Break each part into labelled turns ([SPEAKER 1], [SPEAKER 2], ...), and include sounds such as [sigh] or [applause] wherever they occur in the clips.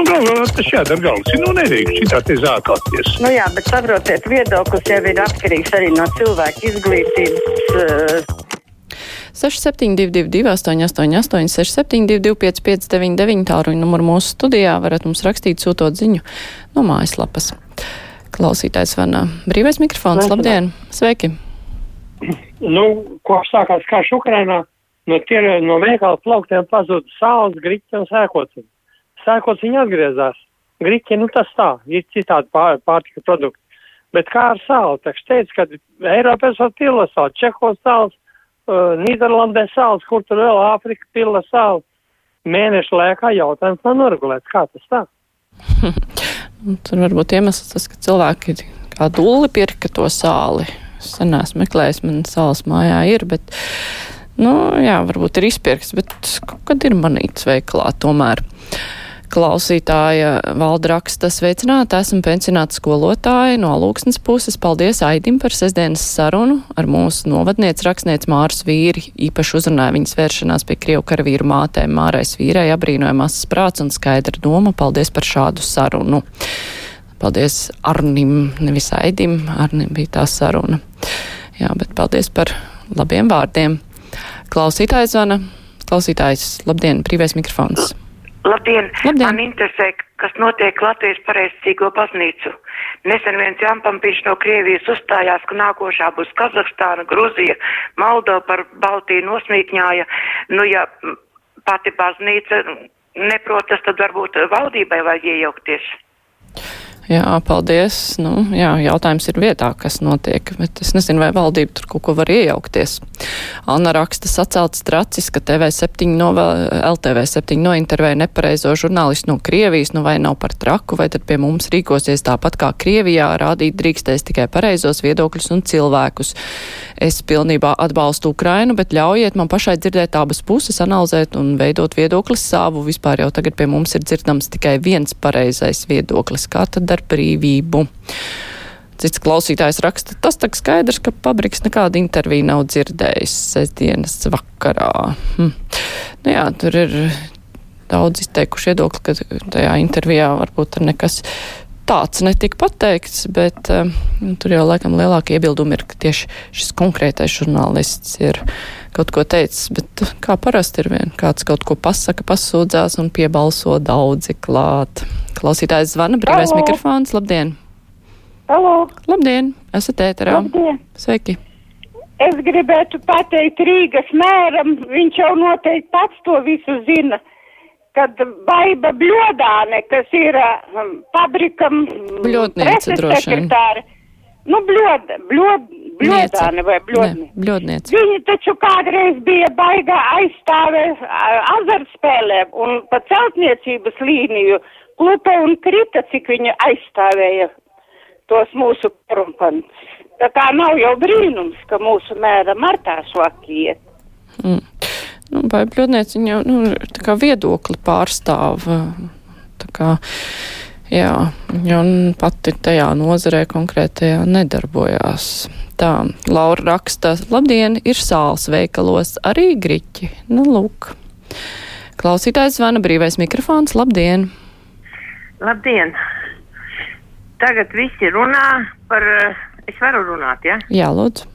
[SPEAKER 1] nu, galvā tas jādara galvas. Nu, nedrīkst šitā te zākāties.
[SPEAKER 2] Nu jā, bet saprotiet, viedoklis jau ir atkarīgs arī no cilvēka izglītības. Uh,
[SPEAKER 3] 6722, 888, 672, 559, tālruņa numuru mūsu studijā varat mums rakstīt, sūtot ziņu no mājaslapas. Klausītājs vanā. Brīvais mikrofons, labdien! Sveiki!
[SPEAKER 4] Nu, kopš sākās karš Ukrainā, no, tie, no veikala plauktiem pazuda sāls, griķi un sēkociņi. Sēkociņi atgriezās. Griķi, nu tas tā, ir citādi pār, pārtika produkti. Bet kā ar sāli? Takš teica, ka Eiropā esot pila sāli, Čehos sāls, uh, Nīderlandē sāls, kur tur vēl Āfrika pila sāli. Mēnešu laikā jautājums nav noregulēts. Kā tas tā? [laughs]
[SPEAKER 3] tur varbūt iemesls tas, ka cilvēki kā dulli pirka to sāli. Es sen esmu meklējis, man sāls mājā ir, bet, nu, jā, varbūt ir izpirks, bet kad ir manīts veiklā tomēr. Klausītāja valda raksta sveicināta, esmu pensionāta skolotāja no Lūksnes puses. Paldies Aidim par sestdienas sarunu ar mūsu novadniec rakstniec Māras vīri. Īpaši uzrunāja viņas vēršanās pie Krievu karavīru mātēm. Mārais vīrai abrīnojamās prāts un skaidra doma. Paldies par šādu sarunu. Paldies Arnim, nevis Aidim. Arnim bija tā saruna. Jā, bet paldies par labiem vārdiem. Klausītājs zvana. Klausītājs, labdien, brīvais mikrofons.
[SPEAKER 5] Labdien!
[SPEAKER 3] Labdien.
[SPEAKER 5] Man interesē, kas notiek Latvijas pareizcīgo baznīcu. Nesen viens Jampampiņš no Krievijas uzstājās, ka nākošā būs Kazahstāna, Gruzija, Moldova par Baltiju nosmīkņāja. Nu, ja pati baznīca neprotas, tad varbūt valdībai vajag iejaukties.
[SPEAKER 3] Jā, paldies. Nu, jā, jautājums ir vietā, kas notiek, bet es nezinu, vai valdība tur kaut ko var iejaukties. Anna raksta sacelts tracis, ka TV7 no LTV7 nointervēja nepareizo žurnālistu no Krievijas, nu vai nav par traku, vai tad pie mums rīkosies tāpat kā Krievijā, rādīt drīkstēs tikai pareizos viedokļus un cilvēkus. Es pilnībā atbalstu Ukrainu, bet ļaujiet man pašai dzirdēt abas puses, analizēt un veidot viedokli savu. Vispār jau tagad pie mums ir dzirdams tikai viens pareizais viedoklis. Kā tad ar brīvību? Cits klausītājs raksta, tas tā skaidrs, ka Pabriks nekādu interviju nav dzirdējis sestdienas vakarā. Hm. Nu jā, tur ir daudz izteikuši viedokli, ka tajā intervijā varbūt nekas tāds netika pateikts, bet uh, tur jau laikam lielākie iebildumi ir, ka tieši šis konkrētais žurnālists ir kaut ko teicis, bet kā parasti ir vien, kāds kaut ko pasaka, pasūdzās un piebalso daudzi klāt. Klausītājs zvana, brīvais
[SPEAKER 6] Halo.
[SPEAKER 3] mikrofons, labdien!
[SPEAKER 6] Halo!
[SPEAKER 3] Labdien, esat ēterā!
[SPEAKER 6] Labdien!
[SPEAKER 3] Sveiki!
[SPEAKER 6] Es gribētu pateikt Rīgas mēram, viņš jau noteikti pats to visu zina kad Baiba Bļodāne, kas ir um, pabrikam
[SPEAKER 3] Bļodniece droši vien.
[SPEAKER 6] Nu, bļod, bļod, bļodāne vai bļodniece.
[SPEAKER 3] Ne, bļodniece.
[SPEAKER 6] Viņa taču kādreiz bija baigā aizstāve azartspēlēm un pa celtniecības līniju klupa un krita, cik viņa aizstāvēja tos mūsu korumpantus. Tā kā nav jau brīnums, ka mūsu mēra martā švaki iet.
[SPEAKER 3] Mm. Nu, vai bļodniece viņa nu, tā kā viedokli pārstāv. Tā kā, jā, viņa pati tajā nozarē konkrētajā nedarbojās. Tā, Laura raksta, labdien, ir sāls veikalos, arī griķi. Nu, lūk. Klausītājs zvana brīvais mikrofons, labdien!
[SPEAKER 5] Labdien! Tagad visi runā par, es varu runāt, ja?
[SPEAKER 3] Jā, lūdzu.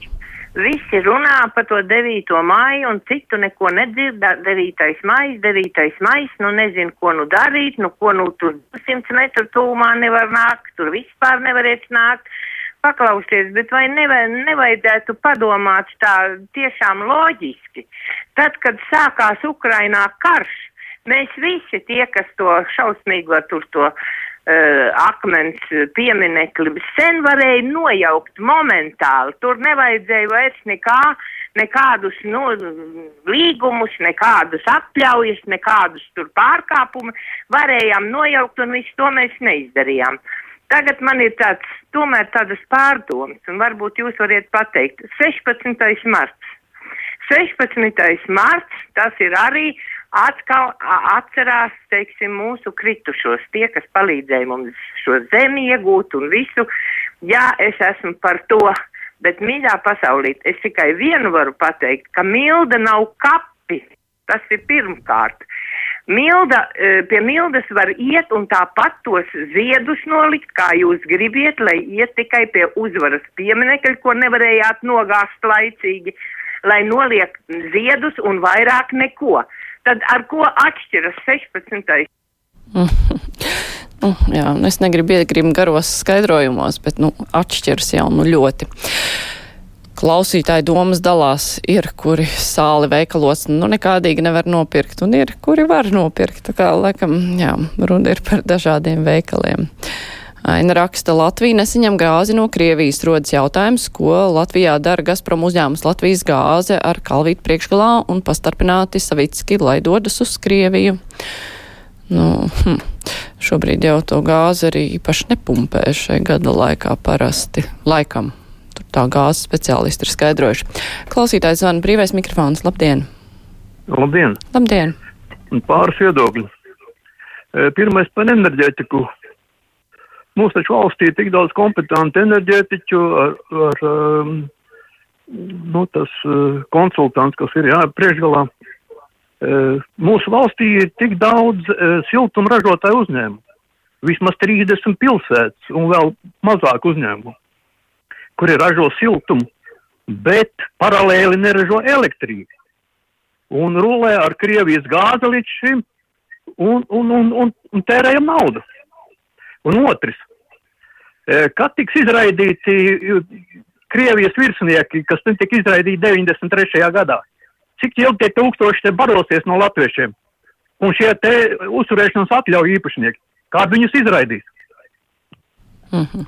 [SPEAKER 5] Visi runā par to 9. māju un citu neko nedzird. 9. mājas, 9. mājas, nu nezinu, ko nu darīt, nu ko nu tur 200 metru tūmā nevar nākt, tur vispār nevarēs nākt. Paklausties, bet vai nevaj, nevajadzētu padomāt tā tiešām loģiski? Tad, kad sākās Ukrainā karš, mēs visi tie, kas to šausmīgo tur to uh, akmens pieminekli sen varēja nojaukt momentāli. Tur nevajadzēja vairs nekā, nekādus nu, līgumus, nekādus atļaujas, nekādus tur pārkāpumus. Varējām nojaukt un visu to mēs neizdarījām. Tagad man ir tāds, tomēr tādas pārdomas, un varbūt jūs variet pateikt. 16. marts. 16. marts, tas ir arī atkal atcerās, teiksim, mūsu kritušos, tie, kas palīdzēja mums šo zemi iegūt un visu. Jā, es esmu par to, bet mīļā pasaulīt, es tikai vienu varu pateikt, ka milda nav kapi. Tas ir pirmkārt. Milda, eh, pie Mildas var iet un tāpat tos ziedus nolikt, kā jūs gribiet, lai iet tikai pie uzvaras pieminekļa, ko nevarējāt nogāzt laicīgi, lai noliek ziedus un vairāk neko. Tad ar ko atšķiras 16. [laughs]
[SPEAKER 3] Nu, jā, nu, es negribu iegrimt garos skaidrojumos, bet nu, atšķiras jau nu ļoti. Klausītāji domas dalās, ir, kuri sāli veikalos nu, nekādīgi nevar nopirkt, un ir, kuri var nopirkt. Tā kā, laikam, jā, runa ir par dažādiem veikaliem. Aina raksta, Latvija nesaņem gāzi no Krievijas. Rodas jautājums, ko Latvijā dara Gazprom uzņēmums Latvijas gāze ar kalvītu priekšgalā un pastarpināti Savicki, lai dodas uz Krieviju. Nu, hm. Šobrīd jau to gāzi arī īpaši nepumpē šai gada laikā parasti. Laikam. Tur tā gāzes speciālisti ir skaidrojuši. Klausītājs zvana brīvais mikrofons. Labdien!
[SPEAKER 7] Labdien!
[SPEAKER 3] Labdien!
[SPEAKER 7] Pāris viedokļi. Pirmais par enerģētiku. Mums taču valstī ir tik daudz kompetentu enerģētiķu ar, ar um, nu, tas uh, konsultants, kas ir jā, priekšgalā. Uh, mūsu valstī ir tik daudz uh, siltuma ražotāju uzņēmumu. Vismaz 30 pilsētas un vēl mazāk uzņēmumu, kuri ražo siltumu, bet paralēli neražo elektrību. Un rulē ar Krievijas gāzi līdz šim un, un, un, un, un tērējam naudu. Un otrs, kad tiks izraidīti Krievijas virsnieki, kas tika izraidīti 93. gadā, cik ilgi tie tūkstoši te barosies no latviešiem? Un šie te uzturēšanas atļauju īpašnieki, kā viņus izraidīs?
[SPEAKER 3] Mm -hmm.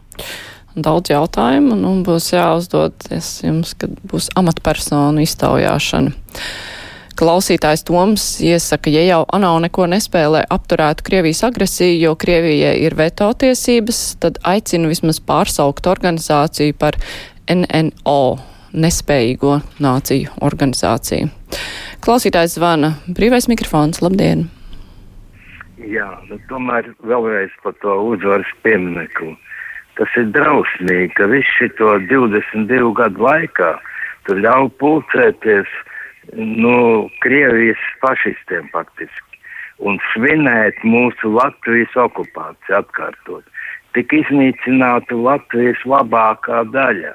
[SPEAKER 3] Daudz jautājumu, un nu, būs jāuzdod jums, kad būs amatpersonu iztaujāšana. Klausītājs Toms iesaka, ja jau ANO neko nespēlē apturēt Krievijas agresiju, jo Krievijai ir veto tiesības, tad aicinu vismaz pārsaukt organizāciju par NNO, nespējīgo nāciju organizāciju. Klausītājs zvana. Brīvais mikrofons. Labdien!
[SPEAKER 8] Jā, bet tomēr vēlreiz par to uzvaras pieminekli. Tas ir drausmīgi, ka visu šito 22 gadu laikā tur ļauj pulcēties nu, Krievijas fašistiem faktiski un svinēt mūsu Latvijas okupāciju atkārtot. Tik iznīcināta Latvijas labākā daļa,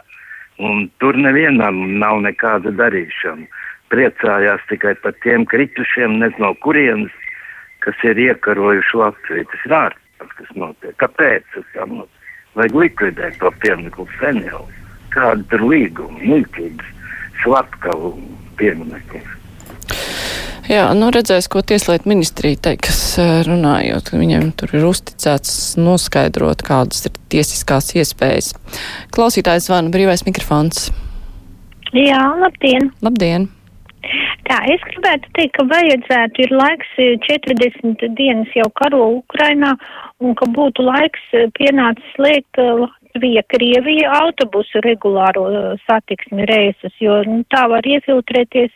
[SPEAKER 8] un tur nevienam nav nekāda darīšana. Priecājās tikai par tiem kritušiem, nezinu no kurienes, kas ir iekarojuši Latviju. Tas ir ārprāts, kas notiek. Kāpēc tas tā notiek? Vajag likvidēt to pieminiektu sen jau. Kāda tur līguma, muļķības, slatkavu piemineklis.
[SPEAKER 3] Jā, nu redzēs, ko tieslietu ministrija teiks runājot. Viņiem tur ir uzticēts noskaidrot, kādas ir tiesiskās iespējas. Klausītājs zvana brīvais mikrofons.
[SPEAKER 9] Jā, labdien!
[SPEAKER 3] Labdien!
[SPEAKER 9] Tā, es gribētu teikt, ka vajadzētu ir laiks 40 dienas jau karo Ukrainā un ka būtu laiks pienācis slēgt Latvija, Krievija autobusu regulāro satiksmi reisus, jo nu, tā var iefiltrēties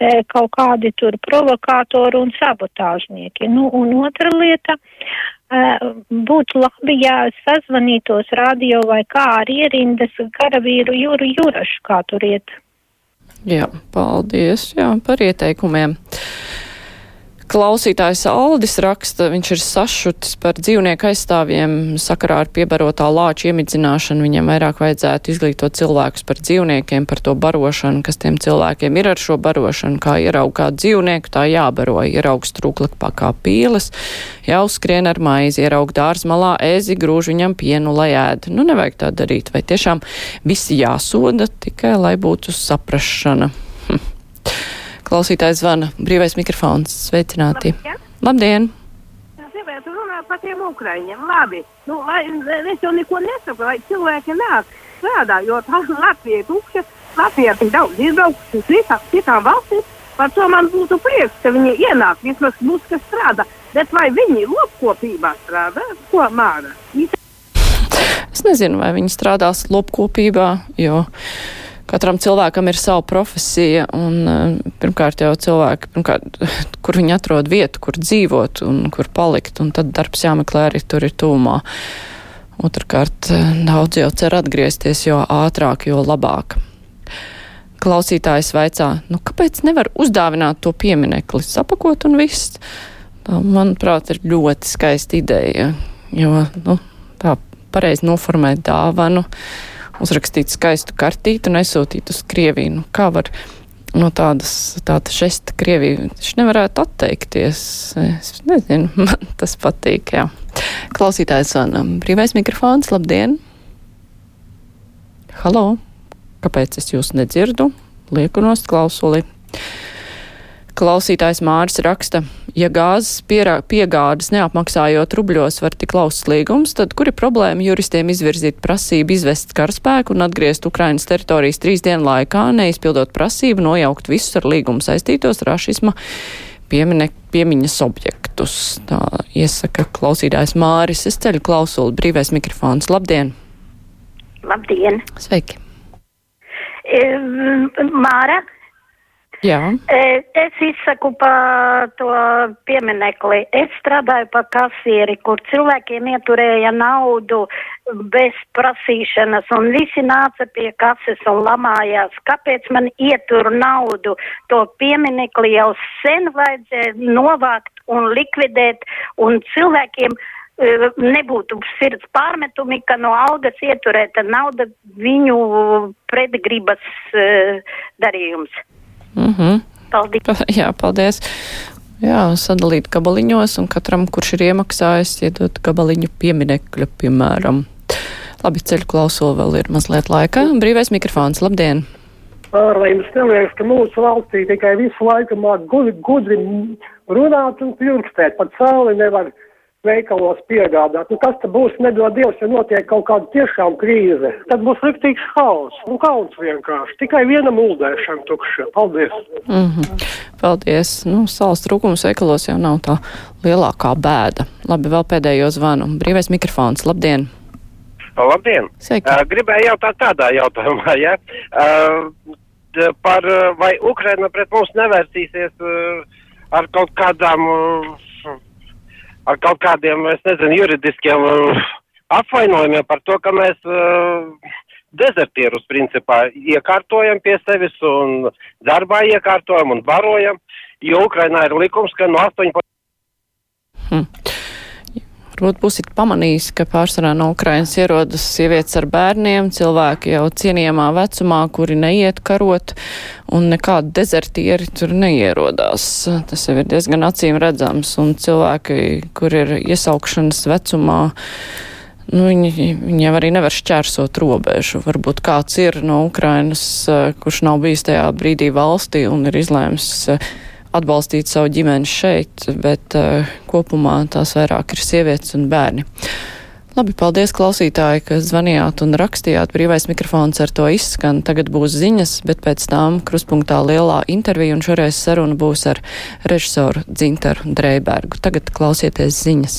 [SPEAKER 9] e, kaut kādi tur provokātori un sabotāžnieki. Nu, un otra lieta, e, būtu labi, ja sazvanītos radio vai kā ar ierindas karavīru Jūru Jurašu, kā tur iet.
[SPEAKER 3] Jā, paldies jā, par ieteikumiem. Klausītājs Aldis raksta, viņš ir sašutis par dzīvnieku aizstāvjiem sakarā ar piebarotā lāča iemidzināšanu. Viņam vairāk vajadzētu izglītot cilvēkus par dzīvniekiem, par to barošanu, kas tiem cilvēkiem ir ar šo barošanu, kā ieraug kā dzīvnieku, tā jābaro, ieraug struklakpā kā pīles, jāuzskrien ar maizi, ieraug dārz malā ēzi, grūž viņam pienu, lai ēd. Nu, nevajag tā darīt, vai tiešām visi jāsoda tikai, lai būtu saprašana. Klausītājs zvana. Brīvais mikrofons. Sveicināti. Labdien!
[SPEAKER 10] Gribētu runāt par tiem ukraiņiem. Labi. Nu, lai, es jau neko nesaku, lai cilvēki nāk strādā, jo tā Latvija ir tukša. Latvija ir tik daudz izbraukusi uz citām, citām valstīm. Par to man būtu prieks, ka viņi ienāk, vismaz būs, kas strādā. Bet vai viņi lopkopībā strādā? Ko māra?
[SPEAKER 3] Es nezinu, vai viņi strādās lopkopībā, jo katram cilvēkam ir sava profesija, un uh, pirmkārt jau cilvēki, pirmkārt, [laughs] kur viņi atrod vietu, kur dzīvot un kur palikt, un tad darbs jāmeklē arī tur ir tūmā. Otrakārt, daudz jau cer atgriezties, jo ātrāk, jo labāk. Klausītājs vaicā, nu kāpēc nevar uzdāvināt to pieminekli, sapakot un viss? Tā, manuprāt, ir ļoti skaista ideja, jo, nu, tā pareizi noformēt dāvanu, uzrakstīt skaistu kartīti un aizsūtīt uz Krieviju. Nu, kā var no tādas, tāda žesta Krievija, viņš nevarētu atteikties. Es nezinu, [laughs] man tas patīk, jā. Klausītājs un brīvais mikrofons, labdien! Halo! Kāpēc es jūs nedzirdu? Lieku nost klausuli. Klausītājs Māris raksta, ja gāzes piegādes neapmaksājot rubļos var tik lausts līgums, tad kur ir problēma juristiem izvirzīt prasību izvest karaspēku un atgriezt Ukrainas teritorijas trīs dienu laikā, neizpildot prasību nojaukt visus ar līgumu saistītos rašisma piemine, piemiņas objektus. Tā iesaka klausītājs Māris. Es ceļu klausuli, brīvais mikrofons. Labdien!
[SPEAKER 11] Labdien!
[SPEAKER 3] Sveiki!
[SPEAKER 11] Māra,
[SPEAKER 3] Jā.
[SPEAKER 11] Es izsaku par to pieminekli. Es strādāju pa kasieri, kur cilvēkiem ieturēja naudu bez prasīšanas, un visi nāca pie kases un lamājās, kāpēc man ietur naudu. To pieminekli jau sen vajadzēja novākt un likvidēt, un cilvēkiem nebūtu sirds pārmetumi, ka no algas ieturēta nauda viņu pretgribas uh, darījums.
[SPEAKER 3] Mm -hmm.
[SPEAKER 11] Paldies.
[SPEAKER 3] Jā, paldies. Jā, sadalīt gabaliņos, un katram, kurš ir iemaksājis, iedot gabaliņu pieminekļu, piemēram. Labi, ceļu klausula vēl ir mazliet laika. Brīvais mikrofons, labdien!
[SPEAKER 12] Lai jums neliekas, ka mūsu valstī tikai visu laiku māk gudri, runāt un pirkstēt, pat sauli nevar veikalos piegādāt. Nu, kas tad būs, nedod Dievs, ja notiek kaut kāda tiešām krīze? Tad būs riktīgs haus un kauns vienkārši. Tikai viena muldēšana tukša. Paldies!
[SPEAKER 3] Mm -hmm. Paldies! Nu, salas trūkums veikalos jau nav tā lielākā bēda. Labi, vēl pēdējo zvanu. Brīvais mikrofons. Labdien!
[SPEAKER 13] Labdien!
[SPEAKER 3] Sveiki.
[SPEAKER 13] Uh, gribēju jautāt tādā jautājumā, ja? Uh, par vai Ukraina pret mums nevērsīsies uh, ar kaut kādām uh, ar kaut kādiem, es nezinu, juridiskiem uh, apvainojumiem par to, ka mēs uh, dezertierus principā iekārtojam pie sevis un darbā iekārtojam un barojam, jo Ukrainā ir likums, ka no 18.
[SPEAKER 3] Hmm. Varbūt būsiet pamanījis, ka pārsvarā no Ukrainas ierodas sievietes ar bērniem, cilvēki jau cienījamā vecumā, kuri neiet karot, un nekādi dezertieri tur neierodās. Tas jau ir diezgan acīm redzams, un cilvēki, kur ir iesaukšanas vecumā, nu, viņi, viņi jau arī nevar šķērsot robežu. Varbūt kāds ir no Ukrainas, kurš nav bijis tajā brīdī valstī un ir izlēms atbalstīt savu ģimeni šeit, bet uh, kopumā tās vairāk ir sievietes un bērni. Labi, paldies klausītāji, ka zvanījāt un rakstījāt. Brīvais mikrofons ar to izskan. Tagad būs ziņas, bet pēc tām kruspunktā lielā intervija un šoreiz saruna būs ar režisoru Dzintaru Dreibergu. Tagad klausieties ziņas.